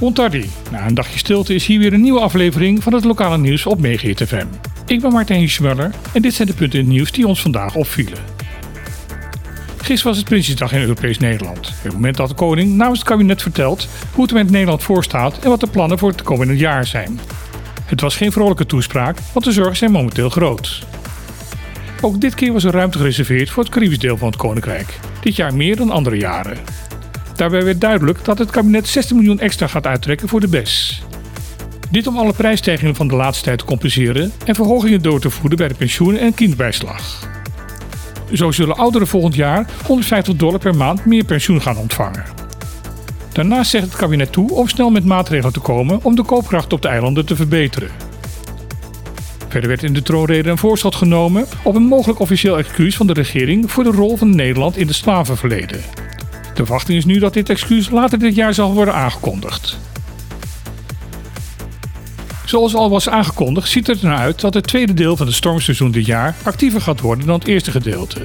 Ontardi. Na een dagje stilte is hier weer een nieuwe aflevering van het lokale nieuws op Megahit FM. Ik ben Martijn Schmuller en dit zijn de punten in het nieuws die ons vandaag opvielen. Gisteren was het Prinsjesdag in Europees Nederland. Het moment dat de koning namens het kabinet vertelt hoe het er met Nederland voor staat en wat de plannen voor het komende jaar zijn. Het was geen vrolijke toespraak, want de zorgen zijn momenteel groot. Ook dit keer was er ruimte gereserveerd voor het Caribisch deel van het Koninkrijk. Dit jaar meer dan andere jaren. Daarbij werd duidelijk dat het kabinet 16 miljoen extra gaat uittrekken voor de BES. Dit om alle prijsstijgingen van de laatste tijd te compenseren en verhogingen door te voeren bij de pensioenen en kindbijslag. Zo zullen ouderen volgend jaar 150 dollar per maand meer pensioen gaan ontvangen. Daarnaast zegt het kabinet toe om snel met maatregelen te komen om de koopkracht op de eilanden te verbeteren. Verder werd in de troonrede een voorschot genomen op een mogelijk officieel excuus van de regering voor de rol van Nederland in het slavenverleden. De verwachting is nu dat dit excuus later dit jaar zal worden aangekondigd. Zoals al was aangekondigd, ziet het er naar uit dat het tweede deel van het stormseizoen dit jaar actiever gaat worden dan het eerste gedeelte.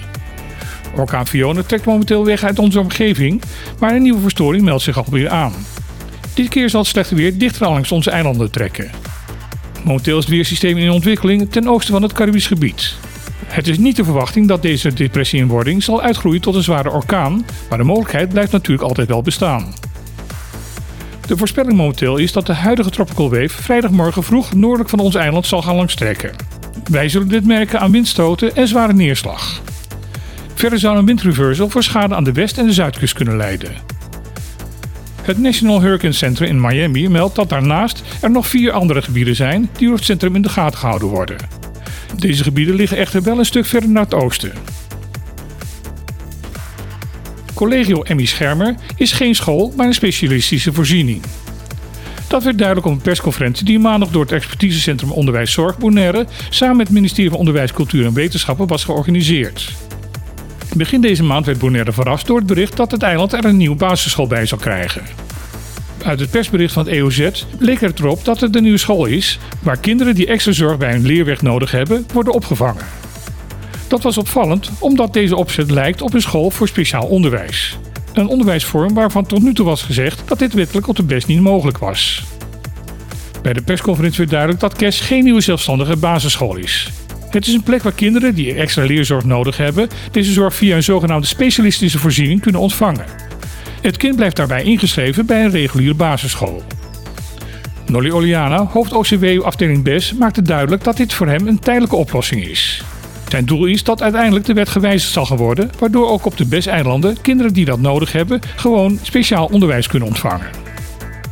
Orkaan Fiona trekt momenteel weg uit onze omgeving, maar een nieuwe verstoring meldt zich alweer aan. Dit keer zal het slechte weer dichter langs onze eilanden trekken. Momenteel is het weersysteem in ontwikkeling ten oosten van het Caribisch gebied. Het is niet de verwachting dat deze depressie in wording zal uitgroeien tot een zware orkaan, maar de mogelijkheid blijft natuurlijk altijd wel bestaan. De voorspelling momenteel is dat de huidige tropical wave vrijdagmorgen vroeg noordelijk van ons eiland zal gaan langstrekken. Wij zullen dit merken aan windstoten en zware neerslag. Verder zou een windreversal voor schade aan de west- en de zuidkust kunnen leiden. Het National Hurricane Center in Miami meldt dat daarnaast er nog vier andere gebieden zijn die door het centrum in de gaten gehouden worden. Deze gebieden liggen echter wel een stuk verder naar het oosten. Collegio Emmy Schermer is geen school, maar een specialistische voorziening. Dat werd duidelijk op een persconferentie die maandag door het Expertisecentrum Onderwijs Zorg Bonaire samen met het ministerie van Onderwijs, Cultuur en Wetenschappen was georganiseerd. Begin deze maand werd Bonaire verrast door het bericht dat het eiland er een nieuwe basisschool bij zal krijgen. Uit het persbericht van EOZ bleek er erop dat het een nieuwe school is waar kinderen die extra zorg bij hun leerweg nodig hebben worden opgevangen. Dat was opvallend omdat deze opzet lijkt op een school voor speciaal onderwijs. Een onderwijsvorm waarvan tot nu toe was gezegd dat dit wettelijk op de best niet mogelijk was. Bij de persconferentie werd duidelijk dat KES geen nieuwe zelfstandige basisschool is. Het is een plek waar kinderen die extra leerzorg nodig hebben, deze zorg via een zogenaamde specialistische voorziening kunnen ontvangen. Het kind blijft daarbij ingeschreven bij een reguliere basisschool. Nolly Oliana, hoofd OCW afdeling BES, maakte duidelijk dat dit voor hem een tijdelijke oplossing is. Zijn doel is dat uiteindelijk de wet gewijzigd zal gaan worden, waardoor ook op de BES-eilanden kinderen die dat nodig hebben gewoon speciaal onderwijs kunnen ontvangen.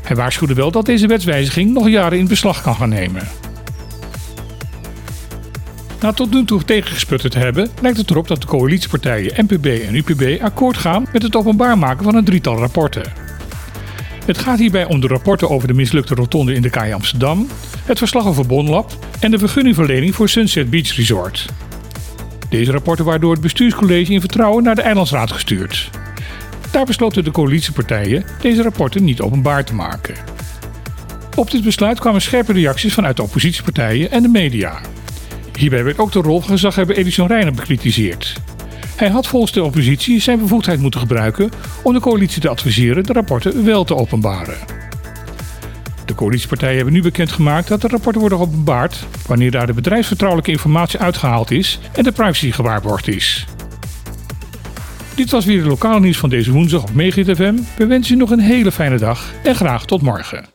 Hij waarschuwde wel dat deze wetswijziging nog jaren in beslag kan gaan nemen. Na tot nu toe tegengesputterd te hebben, lijkt het erop dat de coalitiepartijen NPB en UPB akkoord gaan met het openbaar maken van een drietal rapporten. Het gaat hierbij om de rapporten over de mislukte rotonde in de Kaai Amsterdam, het verslag over Bonlab en de vergunningverlening voor Sunset Beach Resort. Deze rapporten waren door het bestuurscollege in vertrouwen naar de Eilandsraad gestuurd. Daar besloten de coalitiepartijen deze rapporten niet openbaar te maken. Op dit besluit kwamen scherpe reacties vanuit de oppositiepartijen en de media. Hierbij werd ook de rol van gezaghebber Edison Reiner bekritiseerd. Hij had volgens de oppositie zijn bevoegdheid moeten gebruiken om de coalitie te adviseren de rapporten wel te openbaren. De coalitiepartijen hebben nu bekendgemaakt dat de rapporten worden openbaard wanneer daar de bedrijfsvertrouwelijke informatie uitgehaald is en de privacy gewaarborgd is. Dit was weer het lokale nieuws van deze woensdag op Megahit FM. We wensen u nog een hele fijne dag en graag tot morgen.